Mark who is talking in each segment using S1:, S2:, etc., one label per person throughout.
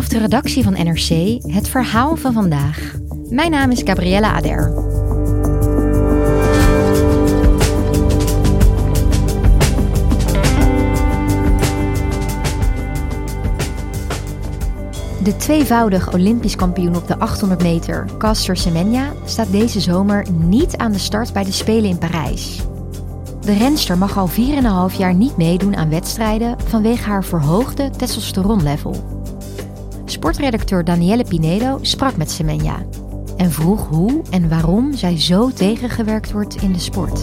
S1: Vanaf de redactie van NRC het verhaal van vandaag. Mijn naam is Gabriella Ader. De tweevoudig Olympisch kampioen op de 800 meter, Caster Semenya, staat deze zomer niet aan de start bij de Spelen in Parijs. De renster mag al 4,5 jaar niet meedoen aan wedstrijden vanwege haar verhoogde testosteronlevel. Sportredacteur Danielle Pinedo sprak met Semenya en vroeg hoe en waarom zij zo tegengewerkt wordt in de sport.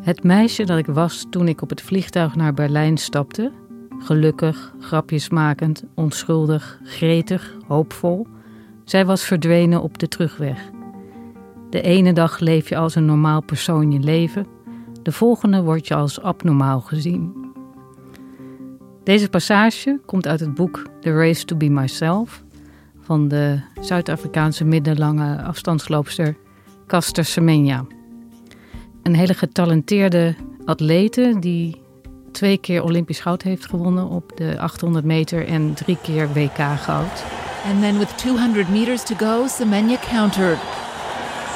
S2: Het meisje dat ik was toen ik op het vliegtuig naar Berlijn stapte, gelukkig, grapjesmakend, onschuldig, gretig, hoopvol, zij was verdwenen op de terugweg. De ene dag leef je als een normaal persoon je leven, de volgende word je als abnormaal gezien. Deze passage komt uit het boek The Race to Be Myself van de Zuid-Afrikaanse middellange afstandsloopster Caster Semenya. Een hele getalenteerde atlete die twee keer Olympisch goud heeft gewonnen op de 800 meter en drie keer WK goud.
S3: And then with 200 meters to go, Semenya countered.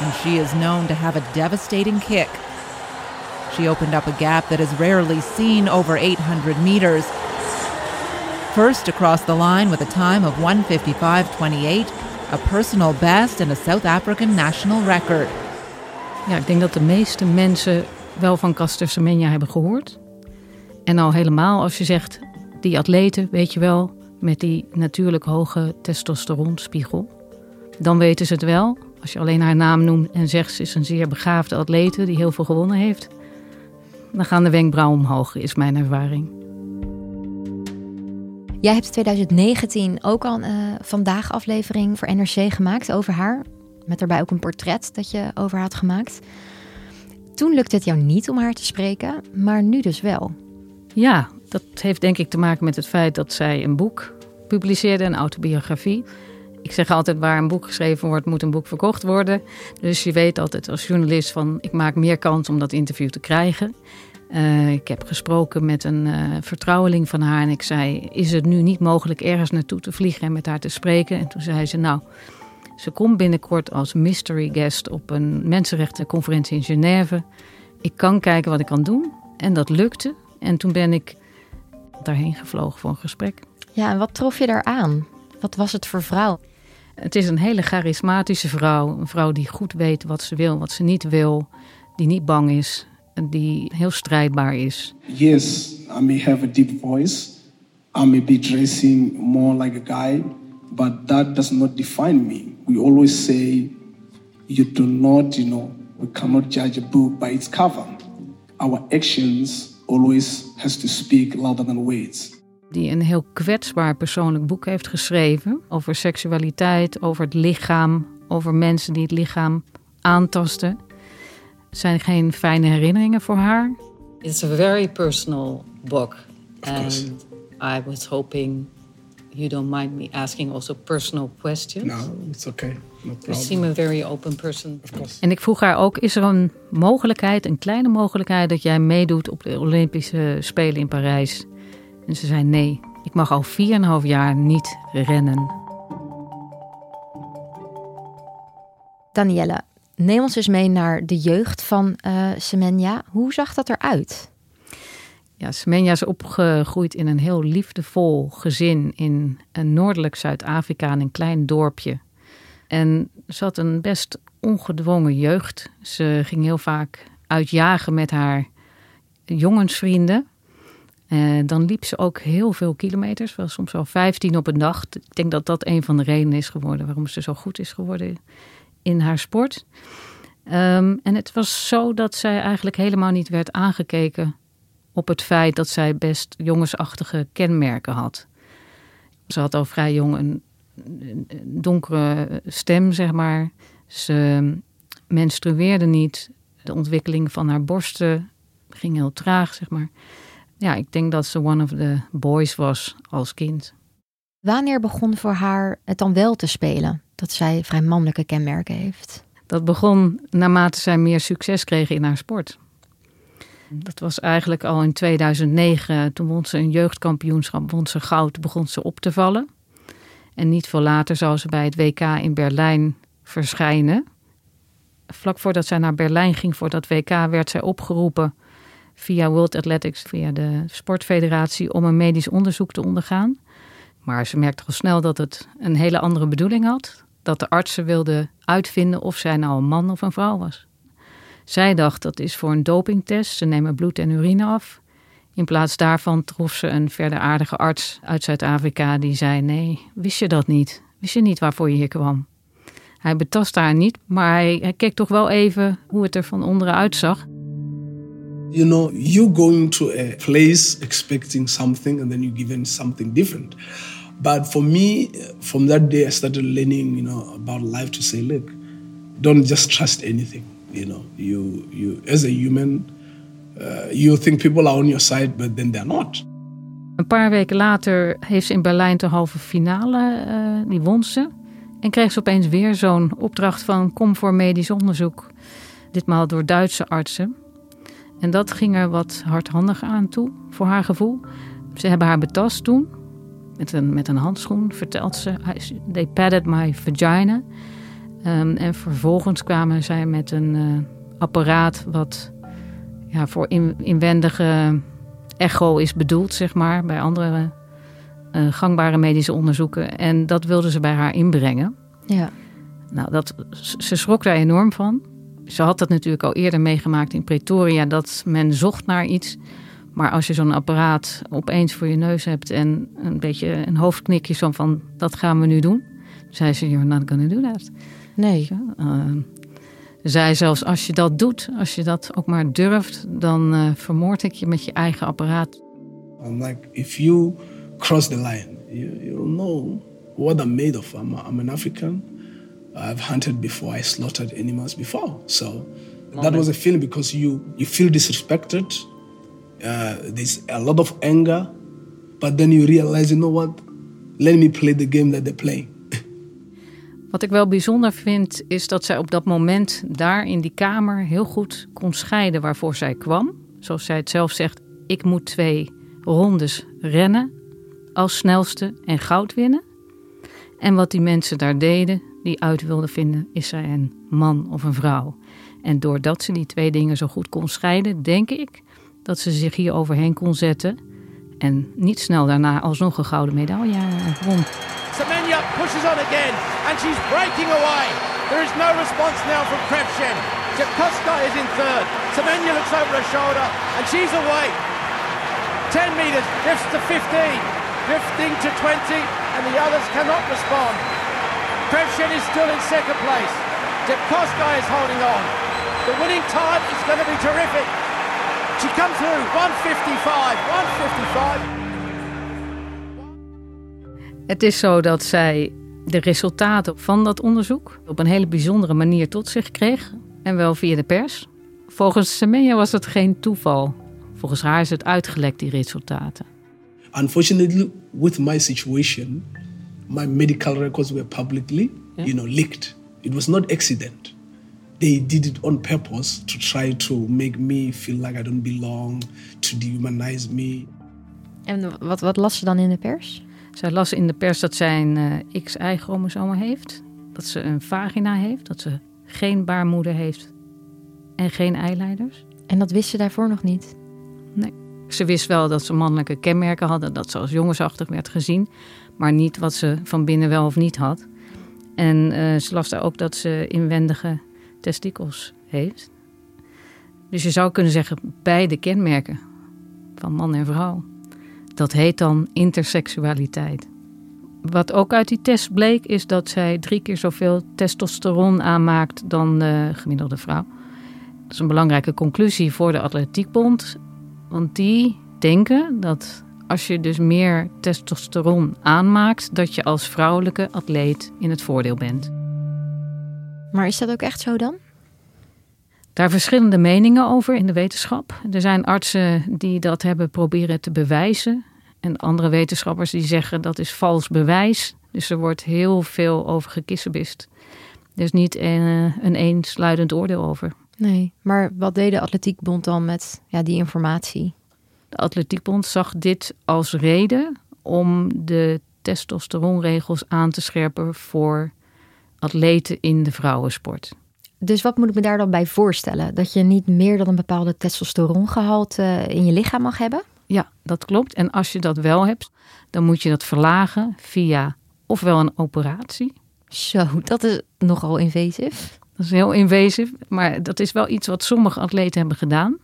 S3: And she is known to have a devastating kick. She opened up a gap that is rarely seen over 800 meters. First across the line with a time of 155.28, a personal best and a South African national record.
S2: Ja, ik denk dat de meeste mensen wel van Caster Semenya hebben gehoord. En al helemaal als je zegt, die atleten, weet je wel, met die natuurlijk hoge testosteronspiegel. Dan weten ze het wel. Als je alleen haar naam noemt en zegt ze is een zeer begaafde atlete die heel veel gewonnen heeft. Dan gaan de wenkbrauwen omhoog, is mijn ervaring.
S1: Jij hebt 2019 ook al een uh, vandaag aflevering voor NRC gemaakt over haar. Met daarbij ook een portret dat je over haar had gemaakt. Toen lukte het jou niet om haar te spreken, maar nu dus wel.
S2: Ja, dat heeft denk ik te maken met het feit dat zij een boek publiceerde, een autobiografie. Ik zeg altijd, waar een boek geschreven wordt, moet een boek verkocht worden. Dus je weet altijd als journalist van, ik maak meer kans om dat interview te krijgen. Uh, ik heb gesproken met een uh, vertrouweling van haar en ik zei, is het nu niet mogelijk ergens naartoe te vliegen en met haar te spreken? En toen zei ze, nou, ze komt binnenkort als mystery guest op een mensenrechtenconferentie in Genève. Ik kan kijken wat ik kan doen. En dat lukte. En toen ben ik daarheen gevlogen voor een gesprek.
S1: Ja, en wat trof je daar aan? Wat was het voor vrouw?
S2: Het is een hele charismatische vrouw. Een vrouw die goed weet wat ze wil, wat ze niet wil. Die niet bang is. Die heel strijdbaar is.
S4: Yes, I may have a deep voice. I may be dressing more like a guy. But that does not define me. We always say you do not, you know, we cannot judge a book by its cover. Our actions always has to speak louder than words.
S2: Die een heel kwetsbaar persoonlijk boek heeft geschreven over seksualiteit, over het lichaam, over mensen die het lichaam aantasten. Het zijn geen fijne herinneringen voor haar.
S5: It's a very personal book. And I was hoping you don't mind me asking also personal questions.
S4: No, it's okay. No
S5: You seem a very open person.
S4: Of course.
S2: En ik vroeg haar ook: is er een mogelijkheid, een kleine mogelijkheid, dat jij meedoet op de Olympische Spelen in Parijs? En ze zei: nee, ik mag al 4,5 jaar niet rennen.
S1: Danielle, neem ons eens mee naar de jeugd van uh, Semenya. Hoe zag dat eruit?
S2: Ja, Semenya is opgegroeid in een heel liefdevol gezin in een noordelijk Zuid-Afrika, in een klein dorpje. En ze had een best ongedwongen jeugd. Ze ging heel vaak uitjagen met haar jongensvrienden. En dan liep ze ook heel veel kilometers, wel soms wel 15 op een dag. Ik denk dat dat een van de redenen is geworden waarom ze zo goed is geworden in haar sport. Ehm, en het was zo dat zij eigenlijk helemaal niet werd aangekeken op het feit dat zij best jongensachtige kenmerken had. Ze had al vrij jong een, donkere stem, zeg maar. Ze menstrueerde niet. De ontwikkeling van haar borsten ging heel traag, zeg maar. Ja, ik denk dat ze one of the boys was als kind.
S1: Wanneer begon voor haar het dan wel te spelen? Dat zij vrij mannelijke kenmerken heeft?
S2: Dat begon naarmate zij meer succes kreeg in haar sport. Dat was eigenlijk al in 2009. Toen won ze een jeugdkampioenschap, won ze goud, begon ze op te vallen. En niet veel later zou ze bij het WK in Berlijn verschijnen. Vlak voordat zij naar Berlijn ging voor dat WK werd zij opgeroepen via World Athletics, via de sportfederatie, om een medisch onderzoek te ondergaan. Maar ze merkte al snel dat het een hele andere bedoeling had. Dat de artsen wilden uitvinden of zij nou een man of een vrouw was. Zij dacht dat is voor een dopingtest. Ze nemen bloed en urine af. In plaats daarvan trof ze een verder aardige arts uit Zuid-Afrika die zei: Nee, wist je dat niet? Wist je niet waarvoor je hier kwam? Hij betast haar niet, maar hij, hij keek toch wel even hoe het er van onderen uitzag.
S4: You know, you going to a place expecting something and then you given something different. But for me, from that day, I started learning, you know, about life to say, look, don't just trust anything. You know, you you as a human, uh, you think people are on your side, but then they're not.
S2: Een paar weken later heeft ze in Berlijn de halve finale, uh, die won ze. En kreeg ze opeens weer zo'n opdracht van kom voor medisch onderzoek. Ditmaal door Duitse artsen. En dat ging er wat hardhandig aan toe, voor haar gevoel. Ze hebben haar betast toen, met een, met een handschoen, vertelt ze. They padded my vagina. Um, en vervolgens kwamen zij met een uh, apparaat wat ja, voor in, inwendige echo is bedoeld, zeg maar, bij andere uh, gangbare medische onderzoeken. En dat wilden ze bij haar inbrengen.
S1: Ja.
S2: Nou, dat, ze schrok daar enorm van. Ze had dat natuurlijk al eerder meegemaakt in Pretoria, dat men zocht naar iets. Maar als je zo'n apparaat opeens voor je neus hebt en een beetje een hoofdknikje zo van dat gaan we nu doen, zei ze: You're not gonna do that.
S1: Nee.
S2: Uh, zei zelfs: Als je dat doet, als je dat ook maar durft, dan uh, vermoord ik je met je eigen apparaat.
S4: I'm like, if you cross the line, you, you'll know what I'm made of. I'm, I'm an African. I've hunted before. I slaughtered animals before. So that was a feeling because you you feel disrespected. Uh, there's a lot of anger, but then you realize, you know what? Let me play the game that they're playing.
S2: Wat ik wel bijzonder vind, is dat zij op dat moment daar in die kamer heel goed kon scheiden waarvoor zij kwam. Zoals zij het zelf zegt, ik moet twee rondes rennen als snelste en goud winnen. En wat die mensen daar deden, die uit wilden vinden, is zij een man of een vrouw. En doordat ze die twee dingen zo goed kon scheiden, denk ik dat ze zich hier overheen kon zetten. En niet snel daarna alsnog een gouden medaille won.
S6: Semenya pushes on again and she's breaking away. There is no response now from Krebshen. Jakuska is in third. Semenya looks over her shoulder and she's away. 10 meters, drifts to 15, drifting to 20, and the others cannot respond. Krebshen is still in second place. Jakuska is holding on. The winning time is going to be terrific. She comes through 155, 155.
S2: Het is zo dat zij de resultaten van dat onderzoek op een hele bijzondere manier tot zich kreeg. En wel via de pers. Volgens Semenya was het geen toeval. Volgens haar is het uitgelekt, die resultaten.
S4: Unfortunately, with my situation, my medical records were publicly, yeah. you know, leaked. It was not accident. They did it on purpose to try to make me feel like I don't belong, to dehumanize me.
S1: En wat, wat las ze dan in de pers?
S2: Zij las in de pers dat zij een uh, XY-chromosoom heeft. Dat ze een vagina heeft. Dat ze geen baarmoeder heeft. En geen eileiders.
S1: En dat wist ze daarvoor nog niet?
S2: Ze wist wel dat ze mannelijke kenmerken hadden. Dat ze als jongensachtig werd gezien. Maar niet wat ze van binnen wel of niet had. En uh, ze las daar ook dat ze inwendige testikels heeft. Dus je zou kunnen zeggen beide kenmerken van man en vrouw. Dat heet dan interseksualiteit. Wat ook uit die test bleek is dat zij drie keer zoveel testosteron aanmaakt dan de gemiddelde vrouw. Dat is een belangrijke conclusie voor de Atletiekbond. Want die denken dat als je dus meer testosteron aanmaakt, dat je als vrouwelijke atleet in het voordeel bent.
S1: Maar is dat ook echt zo dan?
S2: Daar verschillende meningen over in de wetenschap. Er zijn artsen die dat hebben proberen te bewijzen. En andere wetenschappers die zeggen dat is vals bewijs. Dus er wordt heel veel over gekissenbist. Er is niet een, eh, een eensluidend oordeel over.
S1: Nee, maar wat deed de Atletiekbond dan met ja, die informatie?
S2: De Atletiekbond zag dit als reden om de testosteronregels aan te scherpen voor atleten in de vrouwensport.
S1: Dus wat moet ik me daar dan bij voorstellen? Dat je niet meer dan een bepaalde testosterongehalte in je lichaam mag hebben?
S2: Ja, dat klopt. En als je dat wel hebt, dan moet je dat verlagen via ofwel een operatie.
S1: Zo, dat is nogal invasief.
S2: Dat is heel invasief, maar dat is wel iets wat sommige atleten hebben gedaan.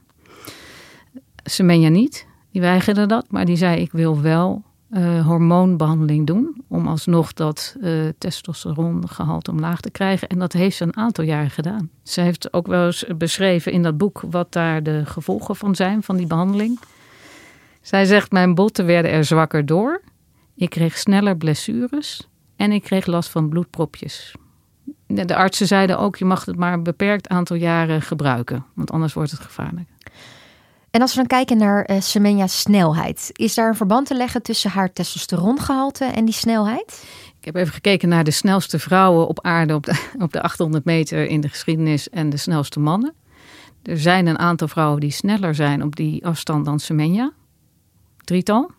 S2: Semenya niet, die weigerde dat, maar die zei ik wil wel uh, hormoonbehandeling doen. Om alsnog dat uh, testosterongehalte omlaag te krijgen. En dat heeft ze een aantal jaren gedaan. Ze heeft ook wel eens beschreven in dat boek wat daar de gevolgen van zijn, van die behandeling. Zij zegt: Mijn botten werden er zwakker door. Ik kreeg sneller blessures. En ik kreeg last van bloedpropjes. De artsen zeiden ook: je mag het maar een beperkt aantal jaren gebruiken, want anders wordt het gevaarlijk.
S1: En als we dan kijken naar uh, Semenya's snelheid, is daar een verband te leggen tussen haar testosterongehalte en die snelheid?
S2: Ik heb even gekeken naar de snelste vrouwen op aarde op de, op de 800 meter in de geschiedenis en de snelste mannen. Er zijn een aantal vrouwen die sneller zijn op die afstand dan Semenya. Drietal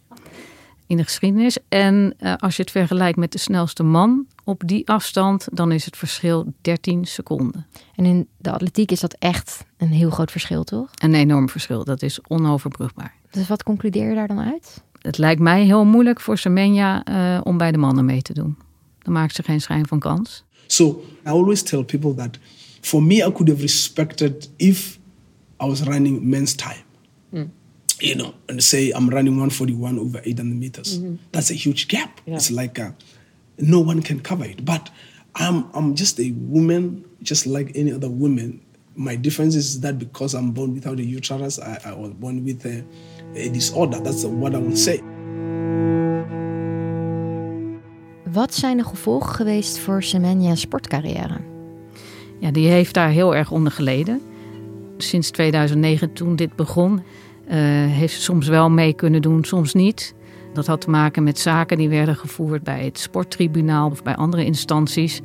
S2: in de geschiedenis. En uh, als je het vergelijkt met de snelste man op die afstand, dan is het verschil 13 seconden.
S1: En in de atletiek is dat echt een heel groot verschil, toch?
S2: Een enorm verschil. Dat is onoverbrugbaar.
S1: Dus wat concludeer je daar dan uit?
S2: Het lijkt mij heel moeilijk voor Semenya uh, om bij de mannen mee te doen. Dan maakt ze geen schijn van kans.
S4: So I always tell people that for me I could have respected if I was running men's time. Mm. You know, and say I'm running 141 over 800 meters. Mm-hmm. That's a huge gap. Yeah. It's like uh, no one can cover it. But I'm I'm just a woman, just like any other woman. My difference is that because I'm born without a uterus, I, I was born with a, a disorder. That's what I would say.
S1: Wat zijn de gevolgen geweest voor Semenya's sportcarrière?
S2: Ja, die heeft daar heel erg onder geleden. Sinds 2009, toen dit begon, heeft ze soms wel mee kunnen doen, soms niet. Dat had te maken met zaken die werden gevoerd bij het sporttribunaal of bij andere instanties.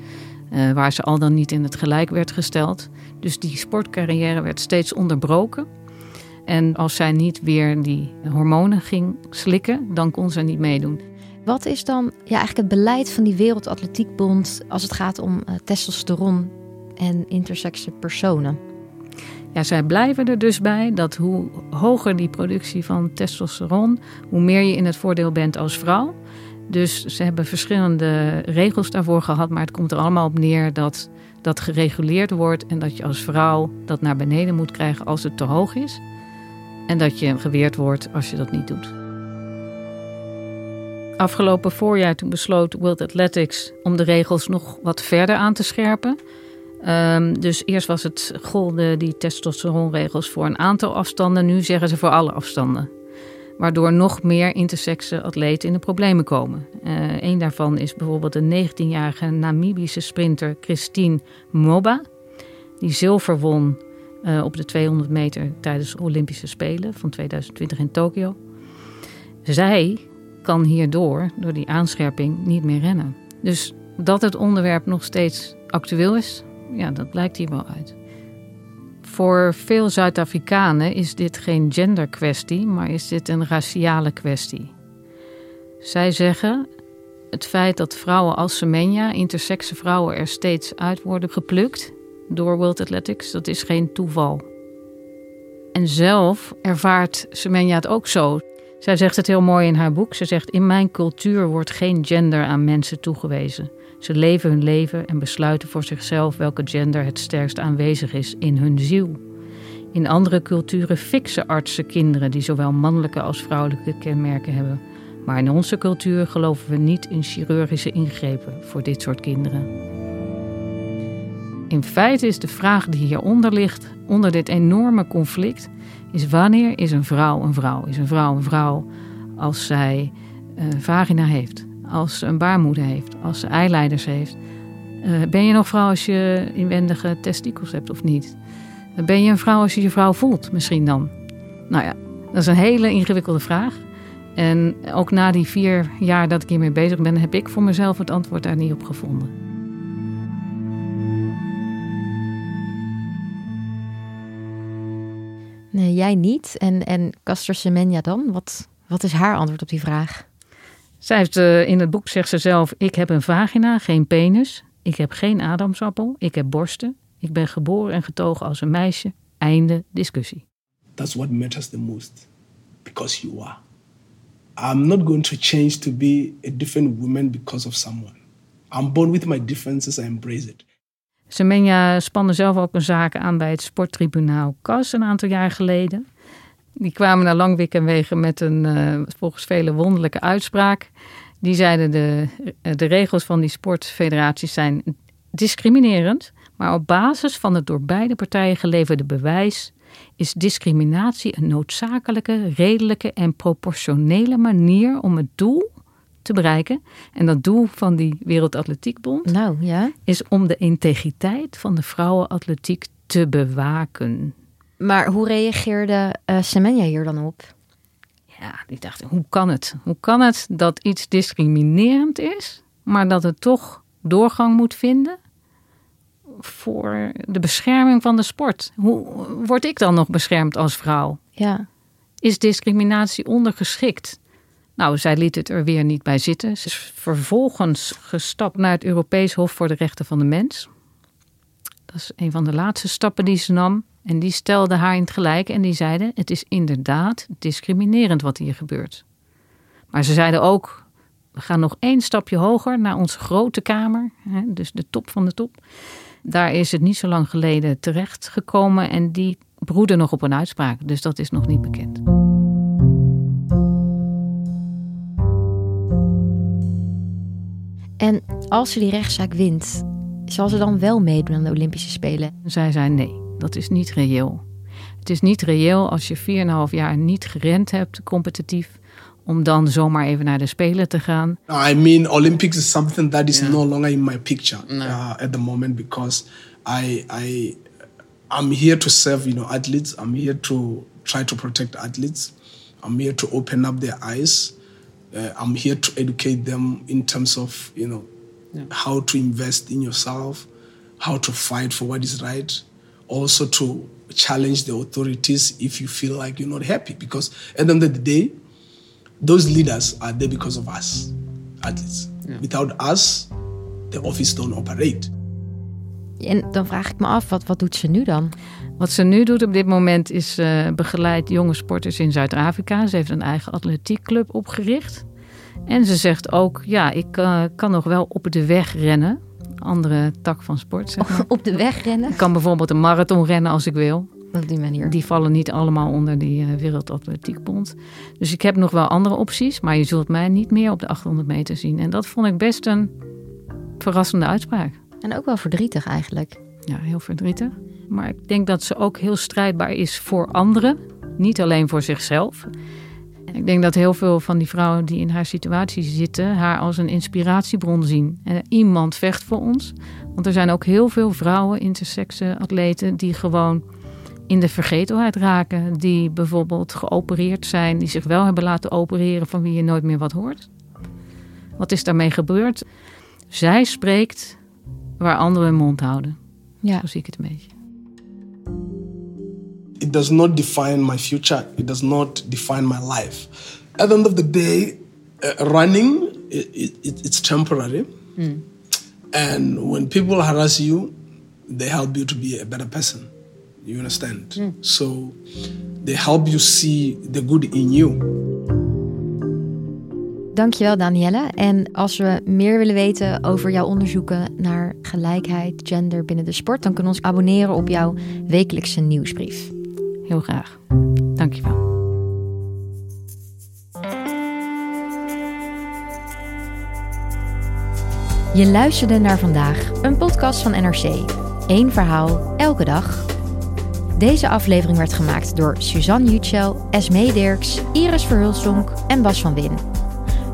S2: Uh, waar ze al dan niet in het gelijk werd gesteld. Dus die sportcarrière werd steeds onderbroken. En als zij niet weer die hormonen ging slikken, dan kon ze niet meedoen.
S1: Wat is dan ja, eigenlijk het beleid van die Wereldatletiekbond als het gaat om uh, testosteron en intersexe personen?
S2: Ja, zij blijven er dus bij dat hoe hoger die productie van testosteron, hoe meer je in het voordeel bent als vrouw. Dus ze hebben verschillende regels daarvoor gehad, maar het komt er allemaal op neer dat dat gereguleerd wordt en dat je als vrouw dat naar beneden moet krijgen als het te hoog is. En dat je geweerd wordt als je dat niet doet. Afgelopen voorjaar toen besloot World Athletics om de regels nog wat verder aan te scherpen. Um, dus eerst was het golden die testosteronregels voor een aantal afstanden. Nu zeggen ze voor alle afstanden. Waardoor nog meer intersexe atleten in de problemen komen. Uh, een daarvan is bijvoorbeeld de 19-jarige Namibische sprinter Christine Moba. Die zilver won uh, op de 200 meter tijdens de Olympische Spelen van 2020 in Tokio. Zij kan hierdoor, door die aanscherping, niet meer rennen. Dus dat het onderwerp nog steeds actueel is, ja, dat blijkt hier wel uit. Voor veel Zuid-Afrikanen is dit geen genderkwestie, maar is dit een raciale kwestie. Zij zeggen: het feit dat vrouwen als Semenya, intersexe vrouwen, er steeds uit worden geplukt door World Athletics, dat is geen toeval. En zelf ervaart Semenya het ook zo. Zij zegt het heel mooi in haar boek. Ze zegt: In mijn cultuur wordt geen gender aan mensen toegewezen. Ze leven hun leven en besluiten voor zichzelf welke gender het sterkst aanwezig is in hun ziel. In andere culturen fixen artsen kinderen die zowel mannelijke als vrouwelijke kenmerken hebben. Maar in onze cultuur geloven we niet in chirurgische ingrepen voor dit soort kinderen. In feite is de vraag die hieronder ligt, onder dit enorme conflict, is wanneer is een vrouw een vrouw? Is een vrouw een vrouw als zij een vagina heeft, als ze een baarmoeder heeft, als ze eileiders heeft? Uh, ben je nog vrouw als je inwendige testikels hebt of niet? Ben je een vrouw als je je vrouw voelt, misschien dan? Nou ja, dat is een hele ingewikkelde vraag. En ook na die vier jaar dat ik hiermee bezig ben, heb ik voor mezelf het antwoord daar niet op gevonden.
S1: Nee, jij niet. En, en Castor Semenya dan? Wat, wat is haar antwoord op die vraag?
S2: Zij heeft uh, in het boek zegt ze zelf: Ik heb een vagina, geen penis. Ik heb geen adamsappel. Ik heb borsten. Ik ben geboren en getogen als een meisje. Einde discussie.
S4: That's what matters the most. Because you are. I'm not going to change to be a different woman because of someone. I'm born with my differences. I embrace it.
S2: Semenya spande zelf ook een zaak aan bij het sporttribunaal CAS een aantal jaar geleden. Die kwamen naar Langwik en Wegen met een uh, volgens velen wonderlijke uitspraak. Die zeiden de, de regels van die sportfederaties zijn discriminerend, maar op basis van het door beide partijen geleverde bewijs is discriminatie een noodzakelijke, redelijke en proportionele manier om het doel te bereiken. En dat doel van die Wereldatletiekbond
S1: nou, ja.
S2: is om de integriteit van de vrouwenatletiek te bewaken.
S1: Maar hoe reageerde uh, Semenya hier dan op?
S2: Ja, die dacht, hoe kan het? Hoe kan het dat iets discriminerend is, maar dat het toch doorgang moet vinden? voor de bescherming van de sport. Hoe word ik dan nog beschermd als vrouw?
S1: Ja.
S2: Is discriminatie ondergeschikt? Nou, zij liet het er weer niet bij zitten. Ze is vervolgens gestapt naar het Europees Hof voor de Rechten van de Mens. Dat is een van de laatste stappen die ze nam. En die stelde haar in het gelijk en die zeiden: Het is inderdaad discriminerend wat hier gebeurt. Maar ze zeiden ook: We gaan nog één stapje hoger naar onze grote kamer, dus de top van de top. Daar is het niet zo lang geleden terecht gekomen en die broeden nog op een uitspraak. Dus dat is nog niet bekend.
S1: En als ze die rechtszaak wint, zal ze dan wel meedoen aan de Olympische Spelen?
S2: Zij zei nee, dat is niet reëel. Het is niet reëel als je 4,5 jaar niet gerend hebt, competitief, om dan zomaar even naar de Spelen te gaan.
S4: I mean, Olympics is something that is no longer in my picture uh, at the moment because I, I, I'm here to serve, you know, athletes. I'm here to try to protect athletes. I'm here to open up their eyes. Uh, I'm here to educate them in terms of, you know, how to invest in yourself, how to fight for what is right, also to challenge the authorities if you feel like you're not happy. Because at the end of the day, those leaders are there because of us, athletes. Yeah. Without us, the office don't operate.
S1: En dan vraag ik me af, wat, wat doet ze nu dan?
S2: Wat ze nu doet op dit moment is uh, begeleid jonge sporters in Zuid-Afrika. Ze heeft een eigen atletiekclub opgericht. En ze zegt ook, ja, ik uh, kan nog wel op de weg rennen. Andere tak van sport, zeg maar.
S1: op de weg rennen?
S2: Ik kan bijvoorbeeld een marathon rennen als ik wil.
S1: Op die manier.
S2: Die vallen niet allemaal onder die uh, Wereldatletiekbond. Dus ik heb nog wel andere opties, maar je zult mij niet meer op de 800 meter zien. En dat vond ik best een verrassende uitspraak.
S1: En ook wel verdrietig eigenlijk.
S2: Ja, heel verdrietig. Maar ik denk dat ze ook heel strijdbaar is voor anderen, niet alleen voor zichzelf. Ik denk dat heel veel van die vrouwen die in haar situatie zitten, haar als een inspiratiebron zien. En iemand vecht voor ons. Want er zijn ook heel veel vrouwen, intersexe atleten, die gewoon in de vergetelheid raken. Die bijvoorbeeld geopereerd zijn, die zich wel hebben laten opereren, van wie je nooit meer wat hoort. Wat is daarmee gebeurd? Zij spreekt waar anderen hun mond houden.
S1: Ja.
S2: Zo zie ik het een beetje.
S4: it does not define my future. It does not define my life. At the end of the day, uh, running it, it, it's temporary, and when people harass you, they help you to be a better person. You understand? So they help you see the good in you.
S1: Dankjewel Danielle. En als we meer willen weten over jouw onderzoeken naar gelijkheid, gender binnen de sport, dan kunnen we ons abonneren op jouw wekelijkse nieuwsbrief.
S2: Heel graag. Dankjewel.
S1: Je luisterde naar vandaag, een podcast van NRC. Eén verhaal, elke dag. Deze aflevering werd gemaakt door Suzanne Jutschel, Esmee Dirks, Iris Verhulstonk en Bas van Win.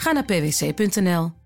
S7: Ga naar pwc.nl.